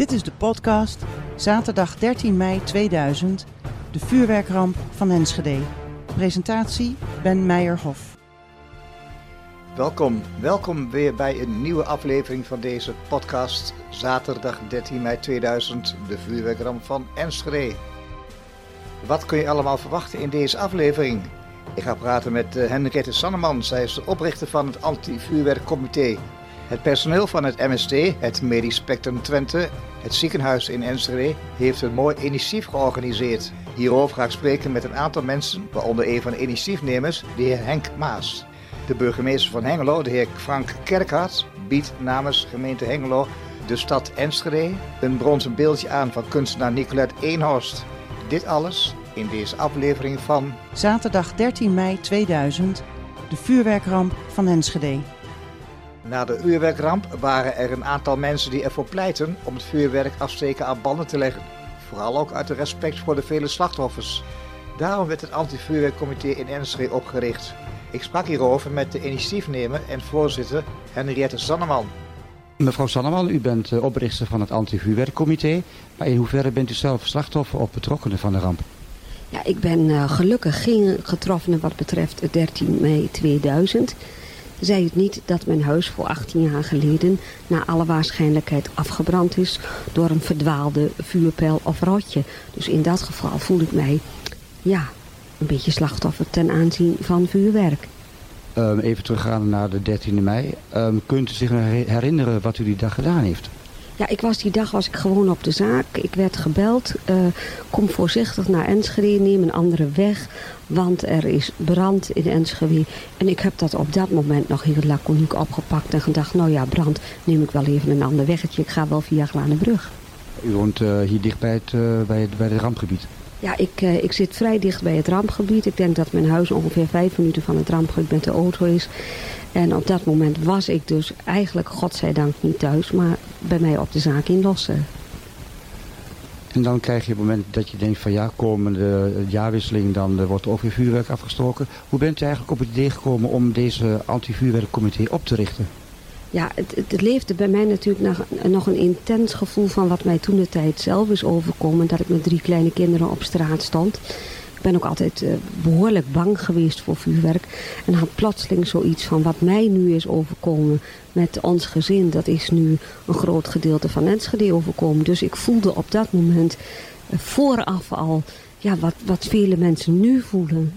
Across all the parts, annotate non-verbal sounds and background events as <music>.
Dit is de podcast zaterdag 13 mei 2000, de vuurwerkramp van Enschede. Presentatie Ben Meijerhof. Welkom, welkom weer bij een nieuwe aflevering van deze podcast. Zaterdag 13 mei 2000, de vuurwerkramp van Enschede. Wat kun je allemaal verwachten in deze aflevering? Ik ga praten met uh, Henriette Sanneman. Zij is de oprichter van het Anti-Vuurwerkcomité. Het personeel van het MST, het Medisch Spectrum Twente, het ziekenhuis in Enschede, heeft een mooi initiatief georganiseerd. Hierover ga ik spreken met een aantal mensen, waaronder een van de initiatiefnemers, de heer Henk Maas. De burgemeester van Hengelo, de heer Frank Kerkhart, biedt namens gemeente Hengelo de stad Enschede een bronzen beeldje aan van kunstenaar Nicolette Eenhorst. Dit alles in deze aflevering van Zaterdag 13 mei 2000, de vuurwerkramp van Enschede. Na de vuurwerkramp waren er een aantal mensen die ervoor pleiten om het vuurwerk afsteken aan banden te leggen. Vooral ook uit respect voor de vele slachtoffers. Daarom werd het anti-vuurwerkcomité in Enschede opgericht. Ik sprak hierover met de initiatiefnemer en voorzitter Henriette Zanneman. Mevrouw Zanneman, u bent eh, oprichter van het anti-vuurwerkcomité. Maar in hoeverre bent u zelf slachtoffer of betrokkenen van de ramp? Ja, ik ben uh, gelukkig geen getroffene wat betreft 13 mei 2000. Zij het niet dat mijn huis voor 18 jaar geleden naar alle waarschijnlijkheid afgebrand is door een verdwaalde vuurpijl of rotje. Dus in dat geval voel ik mij, ja, een beetje slachtoffer ten aanzien van vuurwerk. Um, even teruggaan naar de 13e mei. Um, kunt u zich herinneren wat u die dag gedaan heeft? Ja, ik was die dag was ik gewoon op de zaak. Ik werd gebeld. Uh, kom voorzichtig naar Enschede, neem een andere weg. Want er is brand in Enschede. En ik heb dat op dat moment nog heel laconiek opgepakt. En gedacht, nou ja, brand, neem ik wel even een ander weggetje. Ik ga wel via Glanenbrug. U woont uh, hier dicht bij het, uh, bij het, bij het rampgebied? Ja, ik, ik zit vrij dicht bij het rampgebied. Ik denk dat mijn huis ongeveer vijf minuten van het rampgebied met de auto is. En op dat moment was ik dus eigenlijk, godzijdank, niet thuis, maar bij mij op de zaak in Lossen. En dan krijg je op het moment dat je denkt van ja, komende jaarwisseling, dan wordt er ook weer vuurwerk afgestoken. Hoe bent u eigenlijk op het idee gekomen om deze anti-vuurwerkcomité op te richten? Ja, het, het, leefde bij mij natuurlijk nog, nog een intens gevoel van wat mij toen de tijd zelf is overkomen. Dat ik met drie kleine kinderen op straat stond. Ben ook altijd uh, behoorlijk bang geweest voor vuurwerk. En had plotseling zoiets van wat mij nu is overkomen met ons gezin. Dat is nu een groot gedeelte van Enschede overkomen. Dus ik voelde op dat moment uh, vooraf al ja, wat, wat vele mensen nu voelen.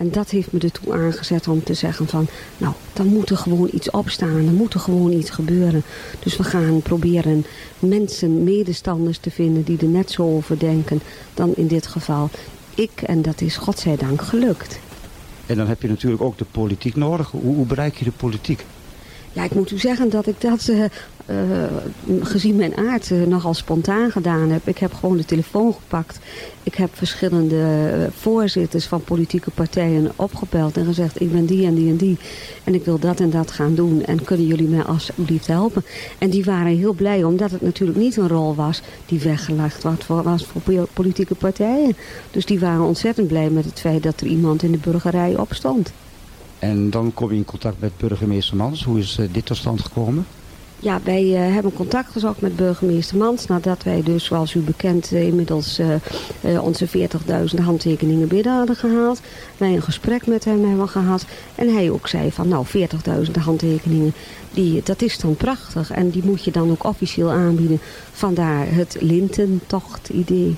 En dat heeft me ertoe aangezet om te zeggen van... nou, dan moet er gewoon iets opstaan. Er moet er gewoon iets gebeuren. Dus we gaan proberen mensen, medestanders te vinden... die er net zo over denken dan in dit geval ik. En dat is godzijdank gelukt. En dan heb je natuurlijk ook de politiek nodig. Hoe, bereik je de politiek? Ja, ik moet u zeggen dat ik dat uh, uh, gezien mijn aard uh, nogal spontaan gedaan heb. Ik heb gewoon de telefoon gepakt. Ik heb verschillende voorzitters van politieke partijen opgebeld en gezegd... ik ben die en die en die en ik wil dat en dat gaan doen. En kunnen jullie mij alsjeblieft helpen? En die waren heel blij, omdat het natuurlijk niet een rol was... die weggelegd was voor, was voor politieke partijen. Dus die waren ontzettend blij met het feit dat er iemand in de burgerij opstond. En dan kom je in contact met burgemeester Mans. Hoe is uh, dit tot stand gekomen? Ja, wij uh, hebben contact gezocht met burgemeester Mans. Nadat wij dus, zoals u bekend, uh, inmiddels onze 40.000 handtekeningen binnen hadden gehaald. Wij een gesprek met hem hebben gehad. En hij ook zei van, nou, 40.000 handtekeningen, die, dat is dan prachtig. En die moet je dan ook officieel aanbieden. Vandaar het lintentocht-idee.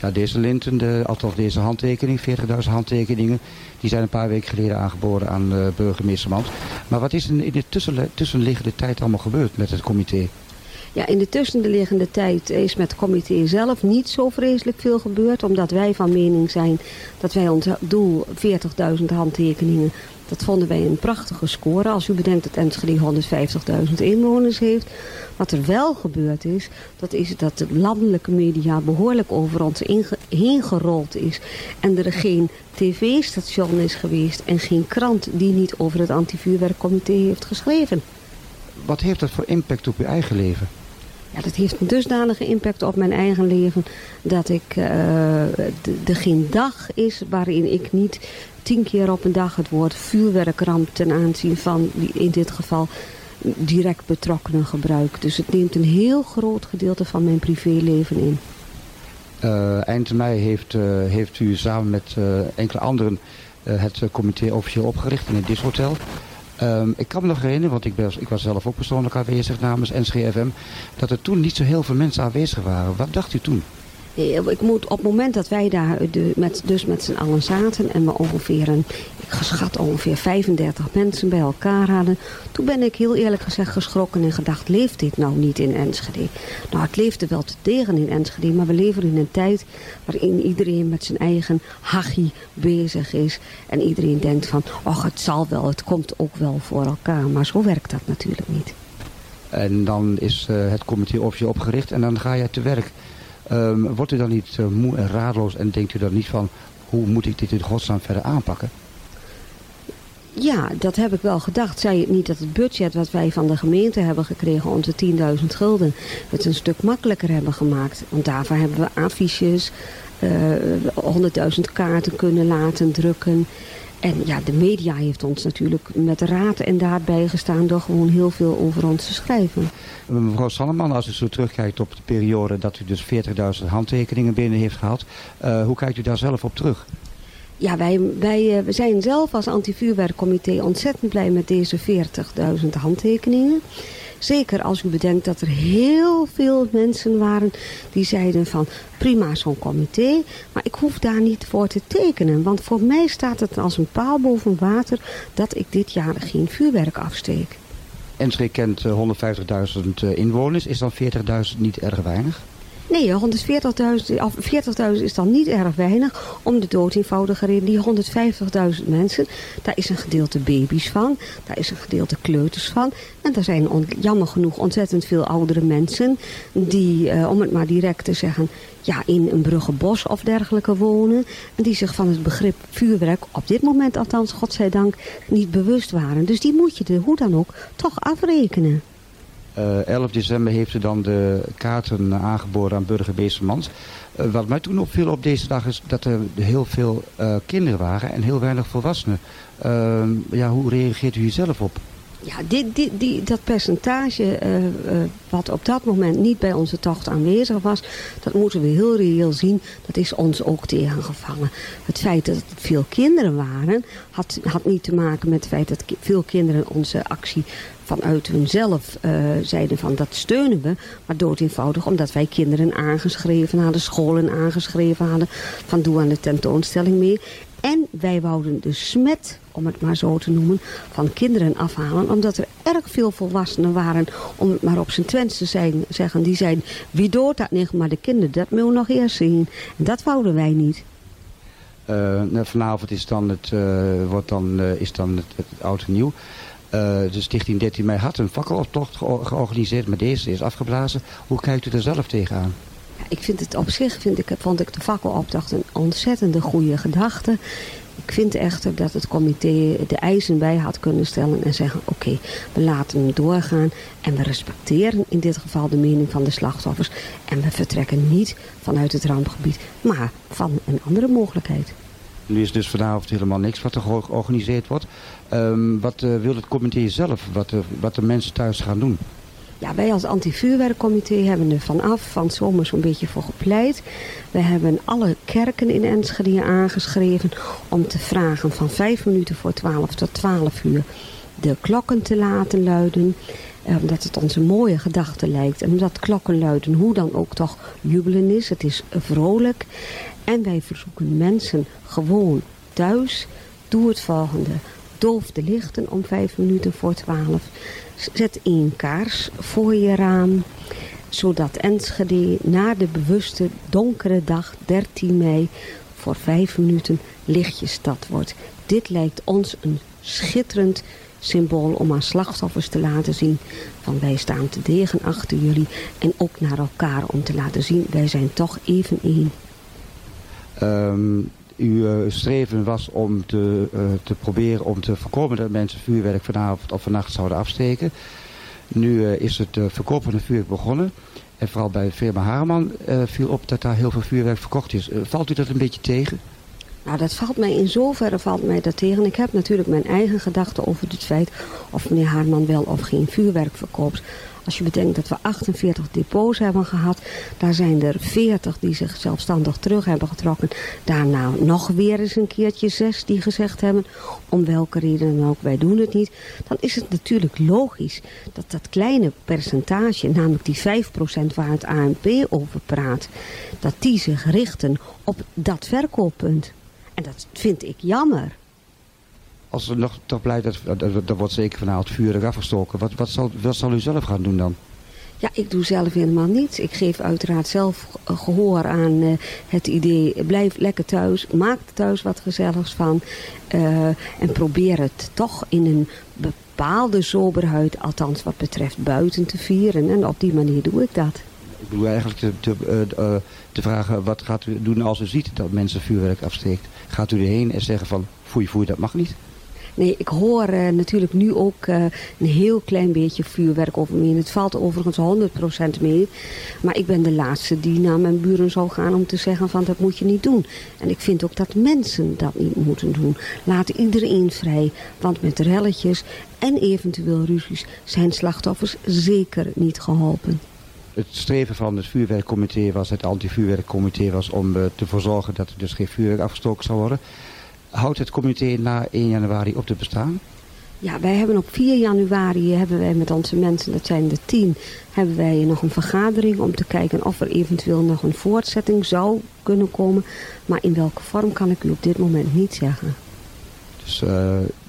Ja, deze linten, de, althans deze handtekening, 40.000 handtekeningen, die zijn een paar weken geleden aangeboden aan uh, burgemeester Mans. Maar wat is in, de tussen, tussenliggende tijd allemaal gebeurd met het comité? Ja, in de tussenliggende tijd is met het comité zelf niet zo vreselijk veel gebeurd. Omdat wij van mening zijn dat wij ons doel 40.000 handtekeningen dat vonden wij een prachtige score. Als u bedenkt dat Enschede 150.000 inwoners heeft. Wat er wel gebeurd is, dat is dat de landelijke media behoorlijk over ons heen gerold is. En er geen tv-station is geweest en geen krant die niet over het antivuurwerkcomité heeft geschreven. Wat heeft dat voor impact op uw eigen leven? Ja, dat heeft een dusdanige impact op mijn eigen leven dat ik er geen dag is waarin ik niet tien keer op een dag het woord vuurwerkramp ten aanzien van in dit geval direct betrokkenen gebruik. Dus het neemt een heel groot gedeelte van mijn privéleven in. Uh, eind mei heeft, uh, heeft u samen met enkele anderen het comité officieel opgericht in het Dishotel. Um, ik kan me nog herinneren, want ik, ben, ik was zelf ook persoonlijk aanwezig namens NSGFM, dat er toen niet zo heel veel mensen aanwezig waren. Wat dacht u toen? Ik moet op het moment dat wij daar de, met, dus met z'n allen zaten en we ongeveer een, ik geschat ongeveer 35 mensen bij elkaar hadden. Toen ben ik heel eerlijk gezegd geschrokken en gedacht, leeft dit nou niet in Enschede? Nou, het leefde wel te tegen in Enschede, maar we leven in een tijd waarin iedereen met zijn eigen hachie bezig is. En iedereen denkt van, ach het zal wel, het komt ook wel voor elkaar. Maar zo werkt dat natuurlijk niet. En dan is uh, het comité officieel opgericht en dan ga je te werk. Um, wordt u dan niet uh, moe en raadloos en denkt u dan niet van hoe moet ik dit in godsnaam verder aanpakken? Ja, dat heb ik wel gedacht. Zei het niet dat het budget wat wij van de gemeente hebben gekregen, onze 10.000 gulden, het een stuk makkelijker hebben gemaakt. Want daarvoor hebben we affiches, uh, 100.000 kaarten kunnen laten drukken. En ja, de media heeft ons natuurlijk met raad en daad bijgestaan door gewoon heel veel over ons te schrijven. Mevrouw Sanneman, als u zo terugkijkt op de periode dat u dus 40.000 handtekeningen binnen heeft gehad, uh, hoe kijkt u daar zelf op terug? Ja, wij, wij uh, we zijn zelf als antivuurwerkcomité ontzettend blij met deze 40.000 handtekeningen. Zeker als u bedenkt dat er heel veel mensen waren die zeiden van prima zo'n comité, maar ik hoef daar niet voor te tekenen. Want voor mij staat het als een paal boven water dat ik dit jaar geen vuurwerk afsteek. Enschede kent 150.000 eh, inwoners. Is dan 40.000 niet erg weinig? Nee, 140.000 40 is dan niet erg weinig. Om de dood eenvoudige reden. Die 150.000 mensen, daar is een gedeelte baby's van. Daar is een gedeelte kleuters van. En er zijn jammer genoeg ontzettend veel oudere mensen. Die, uh, om het maar direct te zeggen, ja, in een bruggenbos of dergelijke wonen. En die zich van het begrip vuurwerk, op dit moment althans, godzijdank, niet bewust waren. Dus die moet je er hoe dan ook toch afrekenen. Uh, eh, 11 december heeft ze dan de kaarten aangeboden aan burger Beestermans. Uh, wat mij toen opviel op deze dag is dat er heel veel uh, kinderen waren en heel weinig volwassenen. Ja, hoe reageert u hier zelf op? Ja, die, dat percentage uh, uh, wat op dat moment niet bij onze tocht aanwezig was, dat moeten we heel reëel zien. Dat is ons ook tegengevangen. Het feit dat het veel kinderen waren, had, had niet te maken met het feit dat veel kinderen onze actie vanuit hunzelf uh, zeiden van dat steunen we. Maar dood eenvoudig omdat wij kinderen aangeschreven hadden, scholen aangeschreven hadden. Van doe aan de tentoonstelling mee. En wij wouden de smet, om het maar zo te noemen, van kinderen afhalen. Omdat er erg veel volwassenen waren, om het maar op zijn Twents te zijn, zeggen. Die zeiden, wie dood dat niet, maar de kinderen, dat we nog eerst zien. En dat wouden wij niet. Uh, vanavond is dan het, uh, wordt dan, uh, is dan het, oud en nieuw. De Stichting 13 mei had een fakkeloptocht georganiseerd, maar deze is afgeblazen. Hoe kijkt u er zelf tegenaan? Ik vind het op zich, vind ik, vond ik de fakkeloptocht een ontzettende goede gedachte. Ik vind echter dat het comité de eisen bij had kunnen stellen en zeggen... oké, we laten hem doorgaan en we respecteren in dit geval de mening van de slachtoffers. En we vertrekken niet vanuit het rampgebied, maar van een andere mogelijkheid. Nu is dus vanavond helemaal niks wat er georganiseerd wordt. Um, wat uh, wil het comité zelf, wat de, wat de mensen thuis gaan doen? Ja, wij als anti-vuurwerkcomité hebben er vanaf van zomer zo'n beetje voor gepleit. We hebben alle kerken in Enschede aangeschreven om te vragen van 5 minuten voor 12 tot 12 uur de klokken te laten luiden. Omdat het ons een mooie gedachte lijkt. En omdat klokken luiden hoe dan ook toch jubelen is. Het is vrolijk. En wij verzoeken mensen gewoon thuis. Doe het volgende. Doof de lichten om vijf minuten voor twaalf. Zet één kaars voor je raam. Zodat Enschede na de bewuste donkere dag 13 mei voor vijf minuten lichtjesstad wordt. Dit lijkt ons een schitterend symbool om aan slachtoffers te laten zien van wij staan te degen achter jullie en ook naar elkaar om te laten zien wij zijn toch even één. Um, uw uh, streven was om te, uh, te proberen om te voorkomen dat mensen vuurwerk vanavond of vannacht zouden afsteken. Nu uh, is het verkoop van vuurwerk begonnen. En vooral bij de firma Haarman viel op dat daar heel veel vuurwerk verkocht is. valt u dat een beetje tegen? Nou, dat valt mij in zoverre valt mij dat tegen. Ik heb natuurlijk mijn eigen gedachten over het feit of meneer Haarman wel of geen vuurwerk verkoopt. Als je bedenkt dat we 48 depots hebben gehad, daar zijn er 40 die zich zelfstandig terug hebben getrokken. Daarna nog weer eens een keertje zes die gezegd hebben, om welke reden dan ook, wij doen het niet. Dan is het natuurlijk logisch dat dat kleine percentage, namelijk die 5% waar het ANP over praat, dat die zich richten op dat verkooppunt. En dat vind ik jammer. Als er nog toch blijkt, dat, er wordt zeker vanavond vurig afgestoken. Wat, wat, zal, wat zal u zelf gaan doen dan? Ja, ik doe zelf helemaal niets. Ik geef uiteraard zelf gehoor aan uh, het idee, blijf lekker thuis, maak er thuis wat gezelligs van. Uh, en probeer het toch in een bepaalde soberheid, althans wat betreft buiten te vieren. En op die manier doe ik dat. Ik bedoel eigenlijk te, te, uh, te vragen, wat gaat u doen als u ziet dat mensen vuurwerk afsteekt? Gaat u erheen en zeggen van, foei foei, dat mag niet? Nee, ik hoor uh, natuurlijk nu ook uh, een heel klein beetje vuurwerk over me. Het valt overigens 100% mee. Maar ik ben de laatste die naar mijn buren zou gaan om te zeggen van dat moet je niet doen. En ik vind ook dat mensen dat niet moeten doen. Laat iedereen vrij. Want met relletjes en eventueel ruzies zijn slachtoffers zeker niet geholpen. Het streven van het vuurwerkcomité was, het anti-vuurwerkcomité was om uh, te voorzorgen dat er dus geen vuurwerk afgestoken zou worden. Houdt het comité na 1 januari op te bestaan? Ja, wij hebben op 4 januari hebben wij met onze mensen, dat zijn de tien, hebben wij nog een vergadering om te kijken of er eventueel nog een voortzetting zou kunnen komen. Maar in welke vorm kan ik u op dit moment niet zeggen. Dus uh,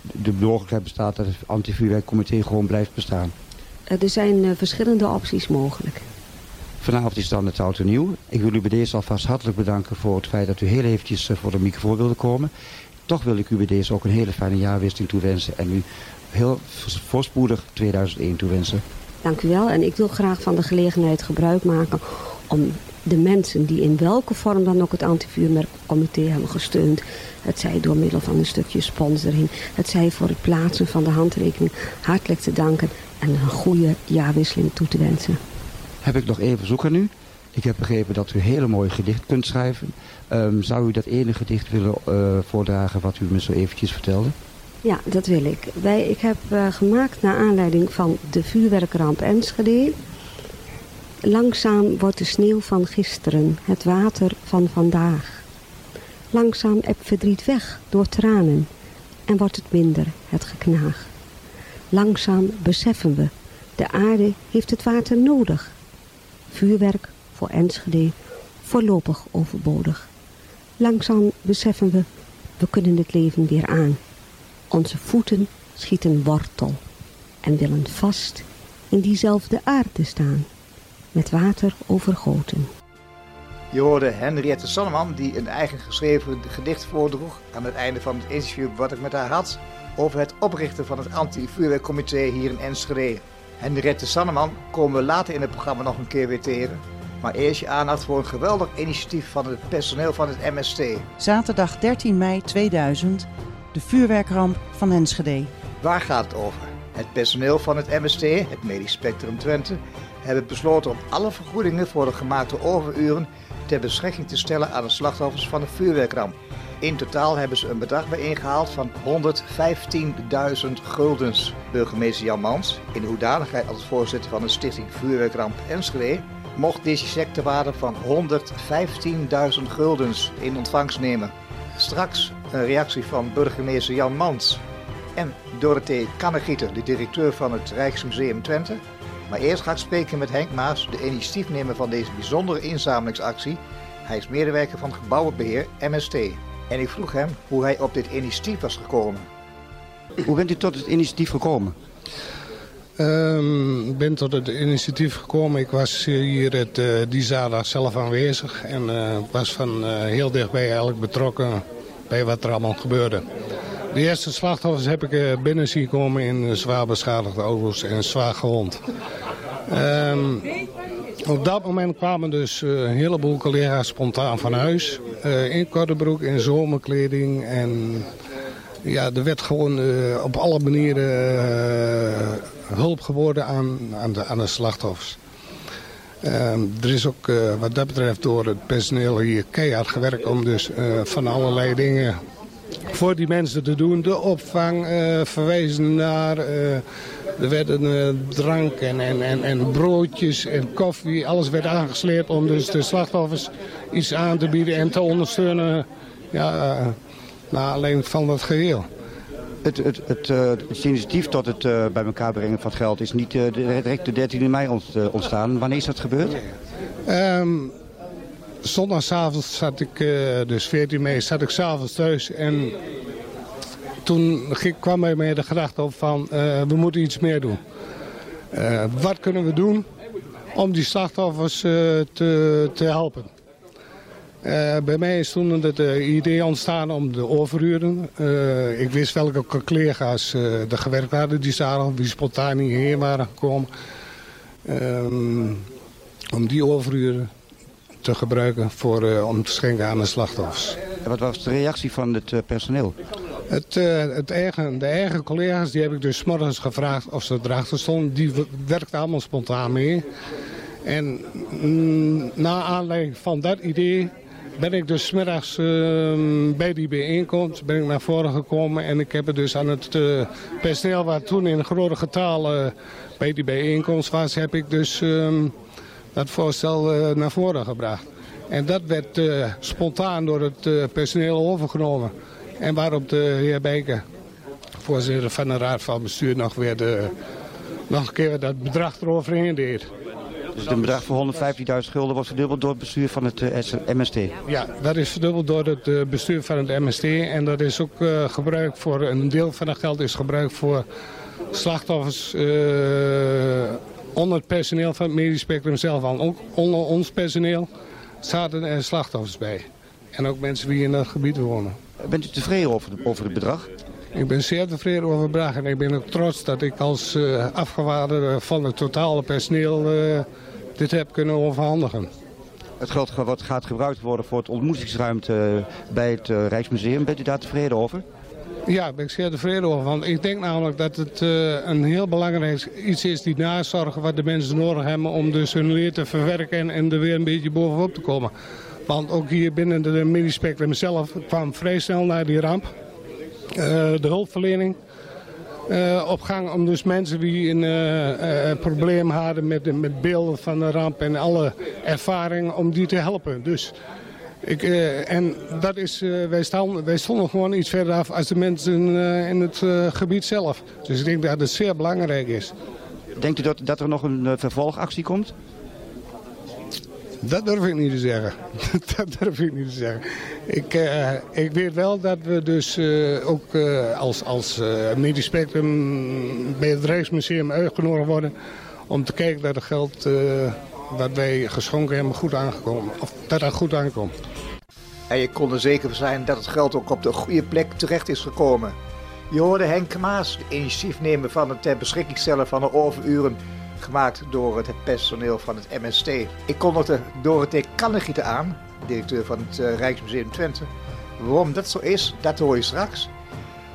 de mogelijkheid bestaat dat het antivuurwerkcomité gewoon blijft bestaan? Uh, er zijn uh, verschillende opties mogelijk. Vanavond is dan het oud en nieuw. Ik wil u bij deze alvast hartelijk bedanken voor het feit dat u heel eventjes voor de microfoon wilde komen toch wil ik u bij deze ook een hele fijne jaarwisseling toewensen. En u heel voorspoedig 2001 toewensen. Dank u wel. En ik wil graag van de gelegenheid gebruik maken om de mensen die in welke vorm dan ook het antivuurmerkcomité hebben gesteund. Het zij door middel van een stukje sponsoring. Het zij voor het plaatsen van de handrekening hartelijk te danken. En een goede jaarwisseling toe te wensen. Heb ik nog één verzoek aan u? Ik heb begrepen dat u hele mooie gedicht kunt schrijven. Um, zou u dat ene gedicht willen uh, voordragen wat u me zo eventjes vertelde? Ja, dat wil ik. Wij, ik heb uh, gemaakt naar aanleiding van de vuurwerkramp Enschede. Langzaam wordt de sneeuw van gisteren het water van vandaag. Langzaam eb verdriet weg door tranen en wordt het minder het geknaag. Langzaam beseffen we, de aarde heeft het water nodig. Vuurwerk voor Enschede voorlopig overbodig. Langzaam beseffen we, we kunnen het leven weer aan. Onze voeten schieten wortel en willen vast in diezelfde aarde staan, met water overgoten. Je hoorde Henriette Sanneman die een eigen geschreven gedicht voordroeg aan het einde van het interview wat ik met haar had over het oprichten van het anti-vuurwerkcomité hier in Enschede. Henriette Sanneman komen we later in het programma nog een keer weer tegen. Maar eerst je aandacht voor een geweldig initiatief van het personeel van het MST. Zaterdag 13 mei 2000, de vuurwerkramp van Enschede. Waar gaat het over? Het personeel van het MST, het Medisch Spectrum Twente, hebben besloten om alle vergoedingen voor de gemaakte overuren ter beschikking te stellen aan de slachtoffers van de vuurwerkramp. In totaal hebben ze een bedrag bijeengehaald van 115.000 guldens. Burgemeester Jan Mans, in hoedanigheid als voorzitter van de stichting Vuurwerkramp Enschede, mocht deze cheque te waarde van 115.000 guldens in ontvangst nemen. Straks een reactie van burgemeester Jan Mans en Dorothee Kannegieter, de directeur van het Rijksmuseum Twente. Maar eerst ga ik spreken met Henk Maas, de initiatiefnemer van deze bijzondere inzamelingsactie. Hij is medewerker van gebouwenbeheer MST. En ik vroeg hem hoe hij op dit initiatief was gekomen. Hoe bent u tot het initiatief gekomen? Ehm, ik ben tot het initiatief gekomen. Ik was hier het, uh, die zaterdag zelf aanwezig. En uh, was van uh, heel dichtbij eigenlijk betrokken bij wat er allemaal gebeurde. De eerste slachtoffers heb ik binnen zien komen in zwaar beschadigde auto's en zwaar gewond. Um, op dat moment kwamen dus een heleboel collega's spontaan van huis. in korte in zomerkleding en ja, er werd gewoon op alle manieren hulp geworden aan, aan, de, aan de slachtoffers. Ehm, er is ook eh, wat dat betreft door het personeel hier keihard gewerkt om dus van allerlei dingen voor die mensen te doen. De opvang, verwijzen naar... Er werden drank en, en, en, en, broodjes en koffie. Alles werd aangesleept om dus de slachtoffers iets aan te bieden en te ondersteunen. Ja, alleen van dat geheel. Het, het, het, het initiatief tot het uh, bij elkaar brengen van geld is niet uh, direct de 13e mei ontstaan. Wanneer is dat gebeurd? Um, zondagavond zat ik, dus 14 mei, zat ik s'avonds thuis en toen kwam bij mij de gedachte op van we moeten iets meer doen. wat kunnen we doen om die slachtoffers te, te helpen? Uh, bij mij is toen het uh, idee ontstaan om de overuren. Uh, ik wist welke collega's er gewerkt hadden die zagen, die spontaan hierheen waren gekomen. Ehm, om die overuren te gebruiken voor, om te schenken aan de slachtoffers. En wat was de reactie van het personeel? Het, het eigen, de eigen collega's die heb ik dus morgens gevraagd of ze erachter stonden. Die werkten allemaal spontaan mee. En mm, na aanleiding van dat idee ben ik dus middags uh, bij die bijeenkomst ben ik naar voren gekomen. En ik heb het dus aan het uh, personeel waar toen in grote getallen uh, bij die bijeenkomst was, heb ik dus ehm, dat voorstel eh, naar voren gebracht. En dat werd eh, spontaan door het personeel overgenomen. En waarop de heer Bijker, voorzitter van de Raad van Bestuur, nog weer de, nog een keer dat bedrag eroverheen deed. Dus het bedrag van 115.000 gulden wordt verdubbeld door het bestuur van het eh, MST? Ja, dat is verdubbeld door het uh, bestuur van het MST. En dat is ook uh, gebruikt voor, een deel van dat geld is gebruikt voor slachtoffers onder het personeel van het medisch spectrum zelf aan. Ook onder ons personeel zaten er slachtoffers bij. En ook mensen die in dat gebied wonen. Bent u tevreden over, over het bedrag? Ik ben zeer tevreden over bedrag en ik ben ook trots dat ik als uh, afgewaarde van het totale personeel uh, dit heb kunnen overhandigen. Het geld wat gaat gebruikt worden voor het ontmoetingsruimte bij het Rijksmuseum, bent u daar tevreden over? Ja, daar ben ik zeer tevreden over. Want ik denk namelijk dat het een heel belangrijk iets is die nazorgen wat de mensen nodig hebben om dus hun leer te verwerken en, er weer een beetje bovenop te komen. Want ook hier binnen de medispectrum zelf kwam vrij snel naar die ramp. Eh, de hulpverlening uh, op gang om dus mensen die een uh, probleem hadden met, met beelden van de ramp en alle ervaring om die te helpen. Dus ik, en dat is, wij, staan, wij stonden gewoon iets verder af als de mensen in het gebied zelf. Dus ik denk dat het zeer belangrijk is. Denkt u dat, dat er nog een vervolgactie komt? Dat durf ik niet te zeggen. <laughs> dat durf ik niet te zeggen. Ik, uh, ik weet wel dat we dus uh, ook uh, als, als medisch spectrum bij het Rijksmuseum uitgenodigd worden... om te kijken dat het geld wat wij geschonken hebben goed aangekomen. Of dat dat goed aankomt. En je kon er zeker zijn dat het geld ook op de goede plek terecht is gekomen. Je hoorde Henk Maas, de initiatiefnemer van het ter beschikking stellen van de overuren gemaakt door het personeel van het MST. Ik kondigde Dorothee Kannegieten aan, directeur van het uh, Rijksmuseum Twente. Waarom dat zo is, dat hoor je straks.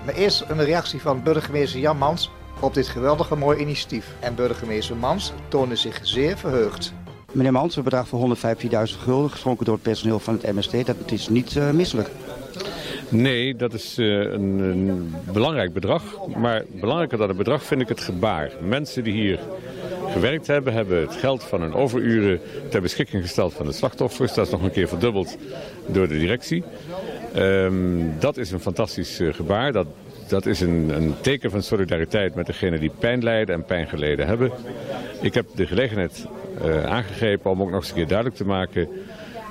Maar eerst een reactie van burgemeester Jan Mans op dit geweldige mooie initiatief. En burgemeester Mans toonde zich zeer verheugd. Meneer Mans, een bedrag van 115.000 gulden geschonken door het personeel van het MST, dat is niet uh, misselijk. Nee, dat is uh, een, een, belangrijk bedrag. Maar belangrijker dan het bedrag vind ik het gebaar. Mensen die hier gewerkt hebben, hebben het geld van hun overuren ter beschikking gesteld van de slachtoffers. Dat is nog een keer verdubbeld door de directie. Um, dat is een fantastisch uh, gebaar. Dat, dat is een, een, teken van solidariteit met degenen die pijn lijden en pijn geleden hebben. Ik heb de gelegenheid uh, aangegrepen om ook nog eens een keer duidelijk te maken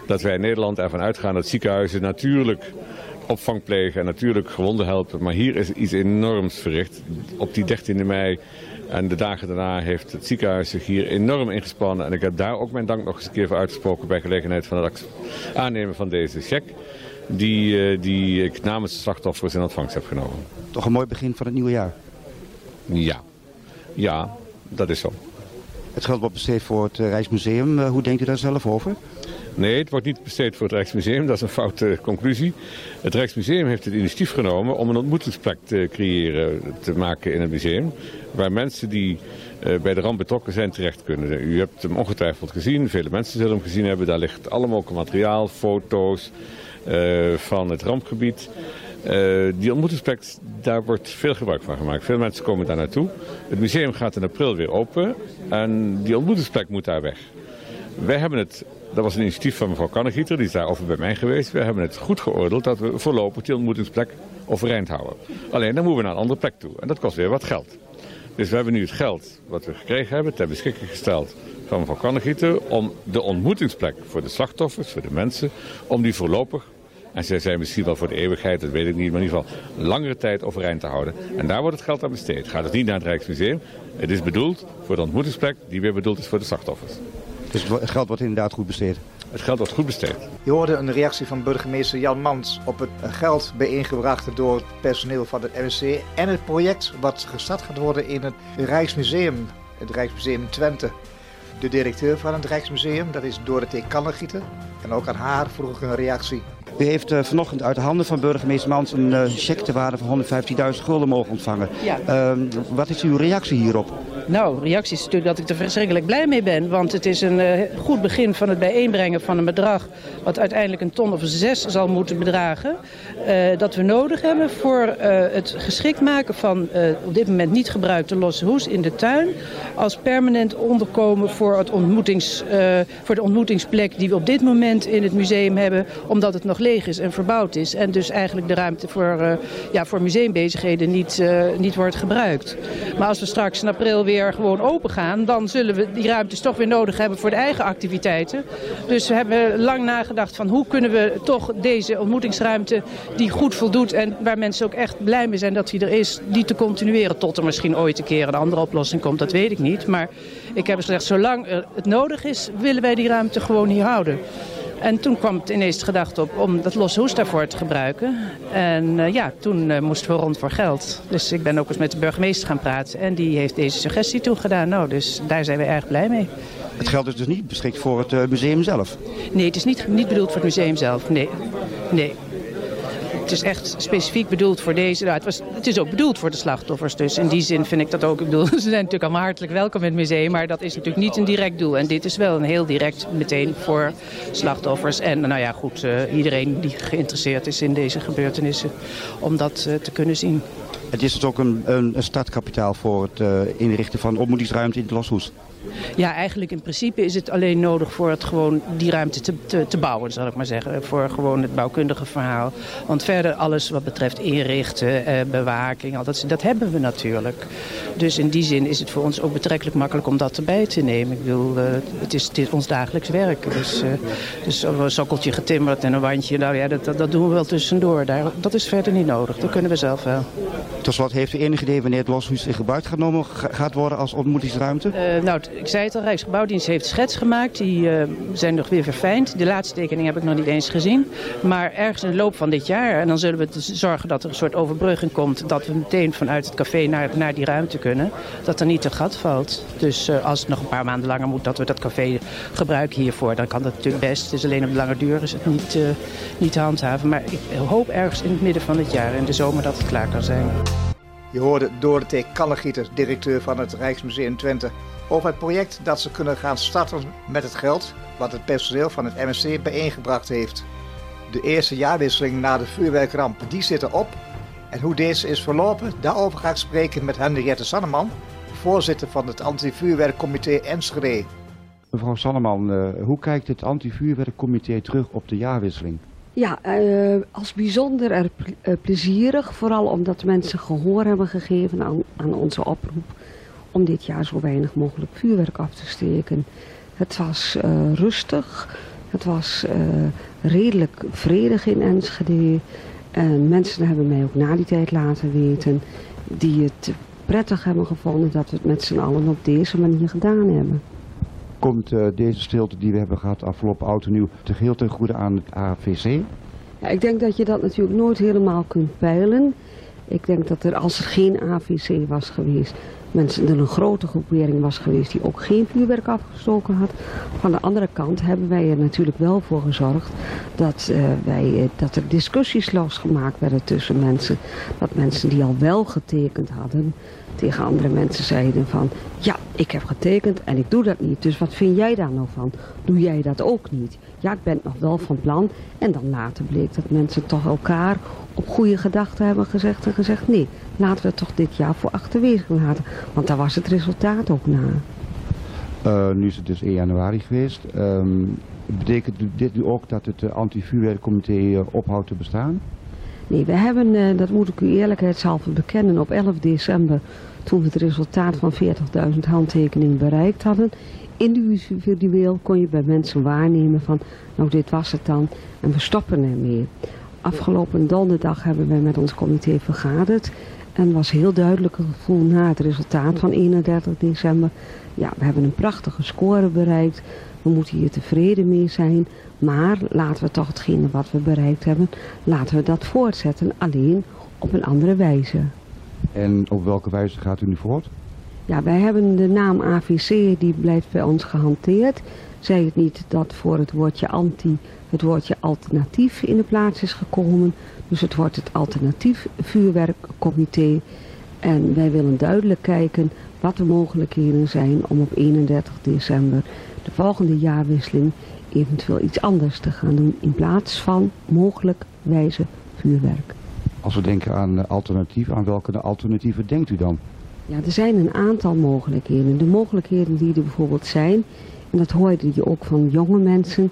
dat wij in Nederland ervan uitgaan dat ziekenhuizen natuurlijk opvang plegen en natuurlijk gewonden helpen. Maar hier is iets enorms verricht. Op die 13e mei en de dagen daarna heeft het ziekenhuis zich hier enorm ingespannen. En ik heb daar ook mijn dank nog eens een keer voor uitgesproken bij gelegenheid van het aannemen van deze cheque. Die, uh, die ik namens de slachtoffers in ontvangst heb genomen. Toch een mooi begin van het nieuwe jaar? Ja, ja dat is zo. Het geld wordt besteed voor het Rijksmuseum. hoe denkt u daar zelf over? Nee, het wordt niet besteed voor het Rijksmuseum. Dat is een foute conclusie. Het Rijksmuseum heeft het initiatief genomen om een ontmoetingsplek te creëren, te maken in het museum. Waar mensen die uh, bij de ramp betrokken zijn terecht kunnen. U hebt hem ongetwijfeld gezien, vele mensen zullen hem gezien hebben. Daar ligt allemaal materiaal, foto's uh, van het rampgebied. Uh, die ontmoetingsplek, daar wordt veel gebruik van gemaakt. Veel mensen komen daar naartoe. Het museum gaat in april weer open en die ontmoetingsplek moet daar weg. Wij hebben het dat was een initiatief van mevrouw Kannegieter, die is daarover bij mij geweest. We hebben het goed geoordeeld dat we voorlopig die ontmoetingsplek overeind houden. Alleen dan moeten we naar een andere plek toe. En dat kost weer wat geld. Dus we hebben nu het geld wat we gekregen hebben ter beschikking gesteld van mevrouw Kannegieter... om de ontmoetingsplek voor de slachtoffers, voor de mensen, om die voorlopig en zij zijn misschien wel voor de eeuwigheid, dat weet ik niet, maar in ieder geval langere tijd overeind te houden. En daar wordt het geld aan besteed. Gaat het niet naar het Rijksmuseum. Het is bedoeld voor de ontmoetingsplek die weer bedoeld is voor de slachtoffers. Dus het geld wordt inderdaad goed besteed? Het geld wordt goed besteed. Je hoorde een reactie van burgemeester Jan Mans op het geld bijeengebracht door het personeel van het MSC en het project wat gestart gaat worden in het Rijksmuseum, het Rijksmuseum Twente. De directeur van het Rijksmuseum, dat is Dorothee Kannegieter. En ook aan haar vroeg ik een reactie. U heeft uh, vanochtend uit de handen van burgemeester Mans een uh, cheque te waarde van 115.000 gulden mogen ontvangen. Ja. Uh, wat is uw reactie hierop? Nou, reactie is natuurlijk dat ik er verschrikkelijk blij mee ben. Want het is een uh, goed begin van het bijeenbrengen van een bedrag... wat uiteindelijk een ton of zes zal moeten bedragen. Uh, dat we nodig hebben voor uh, het geschikt maken van op dit moment niet gebruikte losse hoes in de tuin... als permanent onderkomen voor, het ontmoetings, voor de ontmoetingsplek die we op dit moment in het museum hebben... omdat het nog leeg is en verbouwd is. En dus eigenlijk de ruimte voor, ja, voor museumbezigheden niet, niet wordt gebruikt. Maar als we straks in april weer gewoon open gaan, dan zullen we die ruimtes toch weer nodig hebben voor de eigen activiteiten. Dus we hebben lang nagedacht van hoe kunnen we toch deze ontmoetingsruimte die goed voldoet en waar mensen ook echt blij mee zijn dat die er is, die te continueren tot er misschien ooit een keer een andere oplossing komt, dat weet ik niet. Maar ik heb gezegd, zolang het nodig is, willen wij die ruimte gewoon hier houden. En toen kwam het ineens de gedachte op om dat losse hoes daarvoor te gebruiken. En uh, ja, toen uh, moesten we rond voor geld. Dus ik ben ook eens met de burgemeester gaan praten. En die heeft deze suggestie toegedaan. Nou, dus daar zijn we erg blij mee. Het geld is dus niet beschikt voor het uh, museum zelf? Nee, het is niet, niet bedoeld voor het museum zelf. Nee. nee het is echt specifiek bedoeld voor deze. Nou, het, was, het is ook bedoeld voor de slachtoffers. Dus in die zin vind ik dat ook. Ik bedoel, <laughs> ze zijn natuurlijk allemaal hartelijk welkom in het museum. Maar dat is natuurlijk niet een direct doel. En dit is wel een heel direct meteen voor slachtoffers. En nou ja, goed, uh, iedereen die geïnteresseerd is in deze gebeurtenissen. Om dat uh, te kunnen zien. Het is dus ook een, een, voor het uh, inrichten van ontmoetingsruimte in het Loshoes. Ja, eigenlijk in principe is het alleen nodig voor het gewoon die ruimte te, te, te, bouwen, zal ik maar zeggen. Voor gewoon het bouwkundige verhaal. Want verder alles wat betreft inrichten, eh, bewaking, al dat, dat hebben we natuurlijk. Dus in die zin is het voor ons ook betrekkelijk makkelijk om dat erbij te nemen. Ik bedoel, uh, het, is, het is ons dagelijks werk. Dus, uh, dus een sokkeltje getimmerd en een wandje, nou ja, dat, dat doen we wel tussendoor. Daar, dat is verder niet nodig, dat kunnen we zelf wel. Tot slot, heeft u enig idee wanneer het loshuis in gebruik genomen gaat worden als ontmoetingsruimte? Uh, nou, ik zei het al, Rijksgebouwdienst heeft schets gemaakt. Die uh, zijn nog weer verfijnd. De laatste tekening heb ik nog niet eens gezien. Maar ergens in de loop van dit jaar, en dan zullen we zorgen dat er een soort overbrugging komt... dat we meteen vanuit het café naar, naar die ruimte kunnen. Dat er niet een gat valt. Dus uh, als het nog een paar maanden langer moet dat we dat café gebruiken hiervoor... dan kan dat natuurlijk best. Is alleen op de lange duur is het niet, uh, niet te handhaven. Maar ik hoop ergens in het midden van het jaar, in de zomer, dat het klaar kan zijn. Je hoorde Dorothee Kallegieter, directeur van het Rijksmuseum Twente, over het project dat ze kunnen gaan starten met het geld wat het personeel van het MSC bijeengebracht heeft. De eerste jaarwisseling na de vuurwerkramp, die zit erop. En hoe deze is verlopen, daarover ga ik spreken met Henriette Sanneman, voorzitter van het anti-vuurwerkcomité Enschede. Mevrouw Sanneman, uh, hoe kijkt het anti-vuurwerkcomité terug op de jaarwisseling? Ja, uh, als bijzonder er uh, plezierig. Vooral omdat mensen gehoor hebben gegeven aan, aan, onze oproep. Om dit jaar zo weinig mogelijk vuurwerk af te steken. Het was uh, rustig. Het was redelijk vredig in Enschede. En mensen hebben mij ook na die tijd laten weten. Die het prettig hebben gevonden dat we het met z'n allen op deze manier gedaan hebben komt uh, deze stilte die we hebben gehad afgelopen oud en nieuw te geheel ten goede aan het AVC? Ja, ik denk dat je dat natuurlijk nooit helemaal kunt peilen. Ik denk dat er als er geen AVC was geweest, mensen, een grote groepering was geweest die ook geen vuurwerk afgestoken had. Van de andere kant hebben wij er natuurlijk wel voor gezorgd dat, uh, wij, dat er discussies losgemaakt werden tussen mensen. Dat mensen die al wel getekend hadden, tegen andere mensen zeiden van... ja, ik heb getekend en ik doe dat niet, dus wat vind jij daar nou van? Doe jij dat ook niet? Ja, ik ben nog wel van plan. En dan later bleek dat mensen toch elkaar op goede gedachten hebben gezegd... en gezegd, nee, laten we het toch dit jaar voor achterwege laten. Want daar was het resultaat ook na. Uh, nu is het dus 1 januari geweest. Um, betekent dit nu ook dat het uh, anti-vuurwerkcomité ophoudt te bestaan? Nee, we hebben, uh, dat moet ik u eerlijkheidshalve bekennen, op 11 december, toen we het resultaat van 40.000 handtekeningen bereikt hadden, individueel kon je bij mensen waarnemen van, nou dit was het dan en we stoppen ermee. Afgelopen donderdag hebben wij met ons comité vergaderd en was heel duidelijk een gevoel na het resultaat van 31 december. Ja, we hebben een prachtige score bereikt. We moeten hier tevreden mee zijn. Maar laten we toch hetgene wat we bereikt hebben, laten we dat voortzetten. Alleen op een andere wijze. En op welke wijze gaat u nu voort? Ja, wij hebben de naam AVC, die blijft bij ons gehanteerd. Zij het niet dat voor het woordje anti het woordje alternatief in de plaats is gekomen. Dus het wordt het alternatief vuurwerkcomité. En wij willen duidelijk kijken wat de mogelijkheden zijn om op 31 december de volgende jaarwisseling eventueel iets anders te gaan doen in plaats van mogelijk wijze vuurwerk. Als we denken aan alternatieven, aan welke alternatieven denkt u dan? Ja, er zijn een aantal mogelijkheden. De mogelijkheden die er bijvoorbeeld zijn, en dat hoorde je ook van jonge mensen,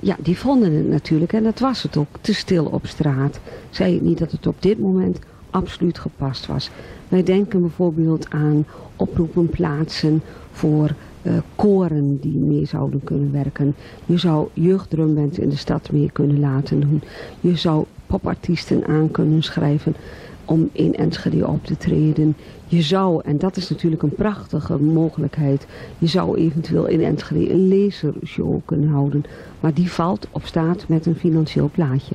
ja, die vonden het natuurlijk, en dat was het ook, te stil op straat. Zei het niet dat het op dit moment absoluut gepast was. Wij denken bijvoorbeeld aan oproepen plaatsen voor uh, koren die mee zouden kunnen werken. Je zou jeugddrumbands in de stad meer kunnen laten doen. Je zou popartiesten aan kunnen schrijven om in Enschede op te treden. Je zou, en dat is natuurlijk een prachtige mogelijkheid, je zou eventueel in Enschede een lasershow kunnen houden. Maar die valt op staat met een financieel plaatje.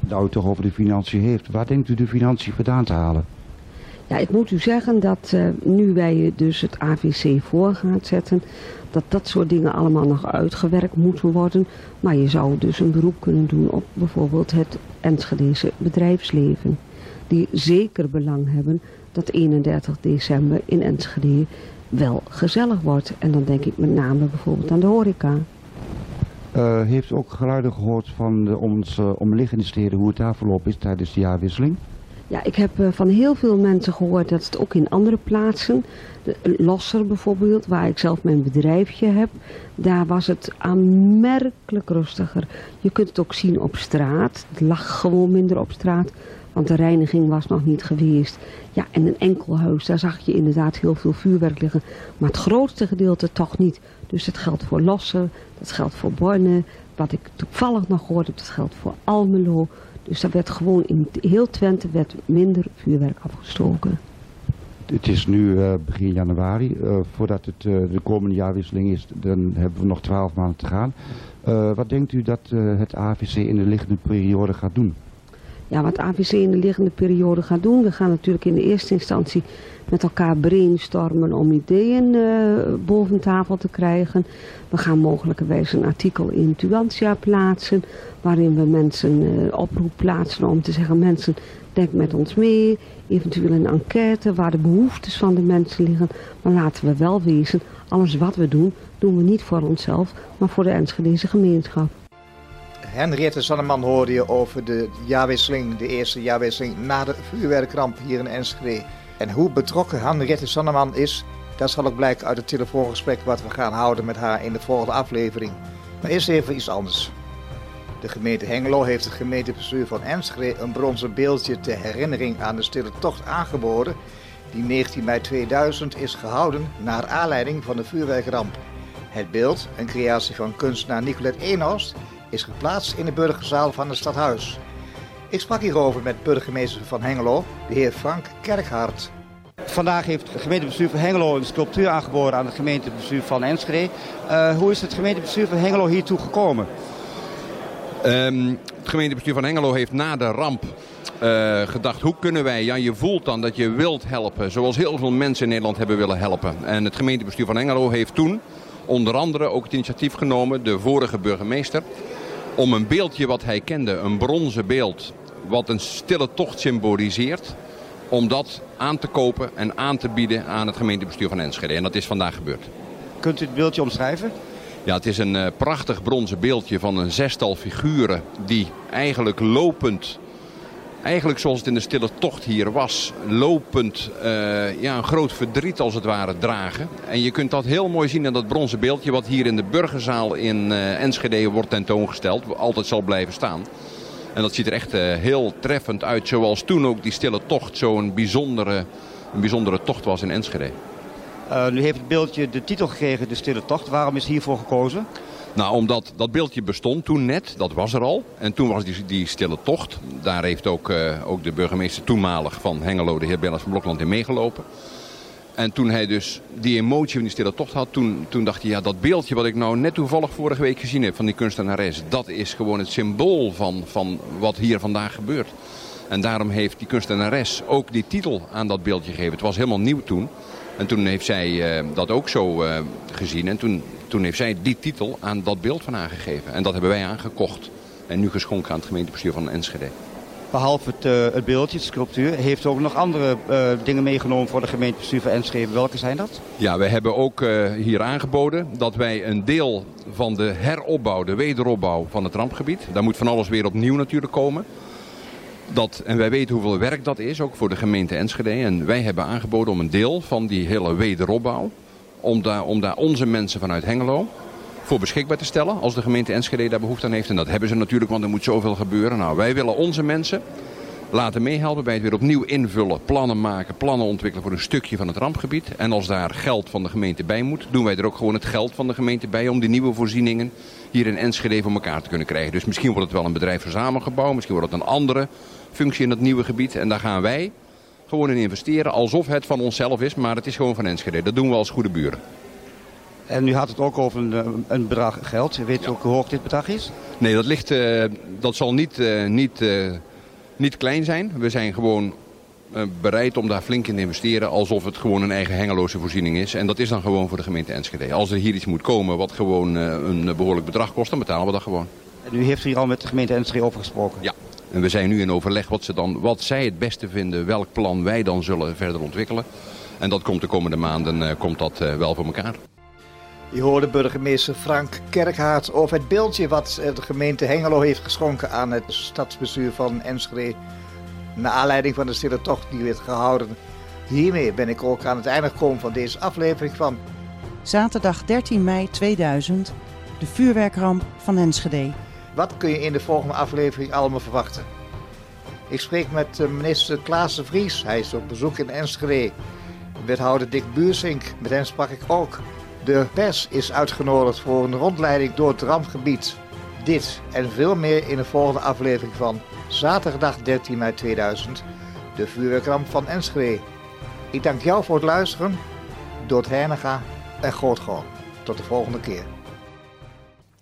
Nou, toch over de financiën heeft. Waar denkt u de financiën vandaan te halen? Ja, ik moet u zeggen dat uh, nu wij dus het AVC voor gaan zetten, dat dat soort dingen allemaal nog uitgewerkt moeten worden. Maar je zou dus een beroep kunnen doen op bijvoorbeeld het Enschedese bedrijfsleven. Die zeker belang hebben dat 31 december in Enschede wel gezellig wordt. En dan denk ik met name bijvoorbeeld aan de horeca. Uh, heeft u ook geluiden gehoord van de, onze omliggende steden hoe het daar verlopen is tijdens de jaarwisseling? Ja, ik heb uh, van heel veel mensen gehoord dat het ook in andere plaatsen, Losser bijvoorbeeld, waar ik zelf mijn bedrijfje heb, daar was het aanmerkelijk rustiger. Je kunt het ook zien op straat, het lag gewoon minder op straat, want de reiniging was nog niet geweest. Ja, en een enkel huis, daar zag je inderdaad heel veel vuurwerk liggen, maar het grootste gedeelte toch niet. Dus dat geldt voor Losser, dat geldt voor Borne, wat ik toevallig nog gehoord heb, dat geldt voor Almelo. Dus daar werd gewoon in heel Twente werd minder vuurwerk afgestoken. Het is nu uh, begin januari. Uh, voordat het uh, de komende jaarwisseling is, dan hebben we nog twaalf maanden te gaan. wat denkt u dat het AVC in de liggende periode gaat doen? Ja, wat AVC in de liggende periode gaat doen. We gaan natuurlijk in de eerste instantie met elkaar brainstormen om ideeën uh, boven tafel te krijgen. We gaan mogelijkerwijs een artikel in Tuantia plaatsen, waarin we mensen uh, oproep plaatsen om te zeggen, mensen, denk met ons mee. Eventueel een enquête waar de behoeftes van de mensen liggen. Maar laten we wel wezen, alles wat we doen, doen we niet voor onszelf, maar voor de Enschedeze gemeenschap. Henriette Zanneman hoorde je over de jaarwisseling, de eerste jaarwisseling na de vuurwerkramp hier in Enschede. En hoe betrokken Henriette Zanneman is, dat zal ook blijken uit het telefoongesprek wat we gaan houden met haar in de volgende aflevering. Maar eerst even iets anders. De gemeente Hengelo heeft het gemeentebestuur van Enschede een bronzen beeldje ter herinnering aan de stille tocht aangeboden, die 19 mei 2000 is gehouden naar aanleiding van de vuurwerkramp. Het beeld, een creatie van kunstenaar Nicolette Eenhorst, is geplaatst in de burgerzaal van het stadhuis. Ik sprak hierover met burgemeester van Hengelo, de heer Frank Kerkhart. Vandaag heeft het gemeentebestuur van Hengelo een sculptuur aangeboden aan het gemeentebestuur van Enschede. Uh, hoe is het gemeentebestuur van Hengelo hiertoe gekomen? Um, het gemeentebestuur van Hengelo heeft na de ramp eh, gedacht, hoe kunnen wij, ja je voelt dan dat je wilt helpen, zoals heel veel mensen in Nederland hebben willen helpen. En het gemeentebestuur van Engelo heeft toen onder andere ook het initiatief genomen, de vorige burgemeester, om een beeldje wat hij kende, een bronzen beeld, wat een stille tocht symboliseert, om dat aan te kopen en aan te bieden aan het gemeentebestuur van Enschede. En dat is vandaag gebeurd. Kunt u het beeldje omschrijven? Ja, het is een uh, prachtig bronzen beeldje van een zestal figuren die eigenlijk lopend, eigenlijk zoals het in de stille tocht hier was, lopend uh, ja, een groot verdriet als het ware dragen. En je kunt dat heel mooi zien in dat bronzen beeldje wat hier in de burgerzaal in uh, Enschede wordt tentoongesteld, altijd zal blijven staan. En dat ziet er echt heel treffend uit, zoals toen ook die stille tocht zo'n bijzondere, een bijzondere tocht was in Enschede. Nu heeft het beeldje de titel gekregen, De Stille Tocht. Waarom is hiervoor gekozen? Nou, omdat dat beeldje bestond toen net, dat was er al. En toen was die, die stille tocht. Daar heeft ook, uh, ook de burgemeester toenmalig van Hengelo, de heer Bellas van Blokland, in meegelopen. En toen hij dus die emotie van die stille tocht had, toen, toen dacht hij... ja, dat beeldje wat ik nou net toevallig vorige week gezien heb van die kunstenares... dat is gewoon het symbool van, van wat hier vandaag gebeurt. En daarom heeft die kunstenares ook die titel aan dat beeldje gegeven. Het was helemaal nieuw toen. En toen heeft zij uh, dat ook zo uh, gezien. En toen, toen heeft zij die titel aan dat beeld van aangegeven. En dat hebben wij aangekocht. En nu geschonken aan het gemeentebestuur van Enschede. Behalve het, uh, het beeldje, de sculptuur, heeft u ook nog andere dingen meegenomen voor de gemeentebestuur van Enschede. Welke zijn dat? Ja, we hebben ook hier aangeboden dat wij een deel van de heropbouw, de wederopbouw van het rampgebied. Daar moet van alles weer opnieuw natuurlijk komen. Dat, en wij weten hoeveel werk dat is, ook voor de gemeente Enschede. En wij hebben aangeboden om een deel van die hele wederopbouw... om daar, om daar onze mensen vanuit Hengelo voor beschikbaar te stellen... als de gemeente Enschede daar behoefte aan heeft. En dat hebben ze natuurlijk, want er moet zoveel gebeuren. Nou, wij willen onze mensen laten meehelpen bij het weer opnieuw invullen, plannen maken, plannen ontwikkelen voor een stukje van het rampgebied. En als daar geld van de gemeente bij moet, doen wij er ook gewoon het geld van de gemeente bij om die nieuwe voorzieningen hier in Enschede voor elkaar te kunnen krijgen. Dus misschien wordt het wel een bedrijfsverzamelgebouw, misschien wordt het een andere functie in dat nieuwe gebied. En daar gaan wij gewoon in investeren alsof het van onszelf is, maar het is gewoon van Enschede. Dat doen we als goede buren. En nu had het ook over een, een bedrag geld. Weet u ja. ook hoe hoog dit bedrag is? Nee, dat, ligt, uh, dat zal niet, uh, niet, uh, niet klein zijn. We zijn gewoon bereid om daar flink in te investeren alsof het gewoon een eigen hengeloze voorziening is. En dat is dan gewoon voor de gemeente Enschede. Als er hier iets moet komen wat gewoon een behoorlijk bedrag kost, dan betalen we dat gewoon. En u heeft hier al met de gemeente Enschede over gesproken? Ja. En we zijn nu in overleg wat, ze dan, wat zij het beste vinden, welk plan wij dan zullen verder ontwikkelen. En dat komt de komende maanden uh, komt dat, uh, wel voor elkaar. Je hoorde burgemeester Frank Kerkhaard over het beeldje wat de gemeente Hengelo heeft geschonken aan het stadsbestuur van Enschede. Naar aanleiding van de stille tocht die werd gehouden. Hiermee ben ik ook aan het einde gekomen van deze aflevering van... Zaterdag 13 mei 2000, de vuurwerkramp van Enschede. Wat kun je in de volgende aflevering allemaal verwachten? Ik spreek met minister Klaas de Vries. Hij is op bezoek in Enschede. Wethouder Dick Buursink, met hem sprak ik ook. De pers is uitgenodigd voor een rondleiding door het rampgebied. Dit en veel meer in de volgende aflevering van zaterdag 13 mei 2000, de vuurwerkramp van Enschede. Ik dank jou voor het luisteren. Dood Hernega en Grootgoor. Tot de volgende keer.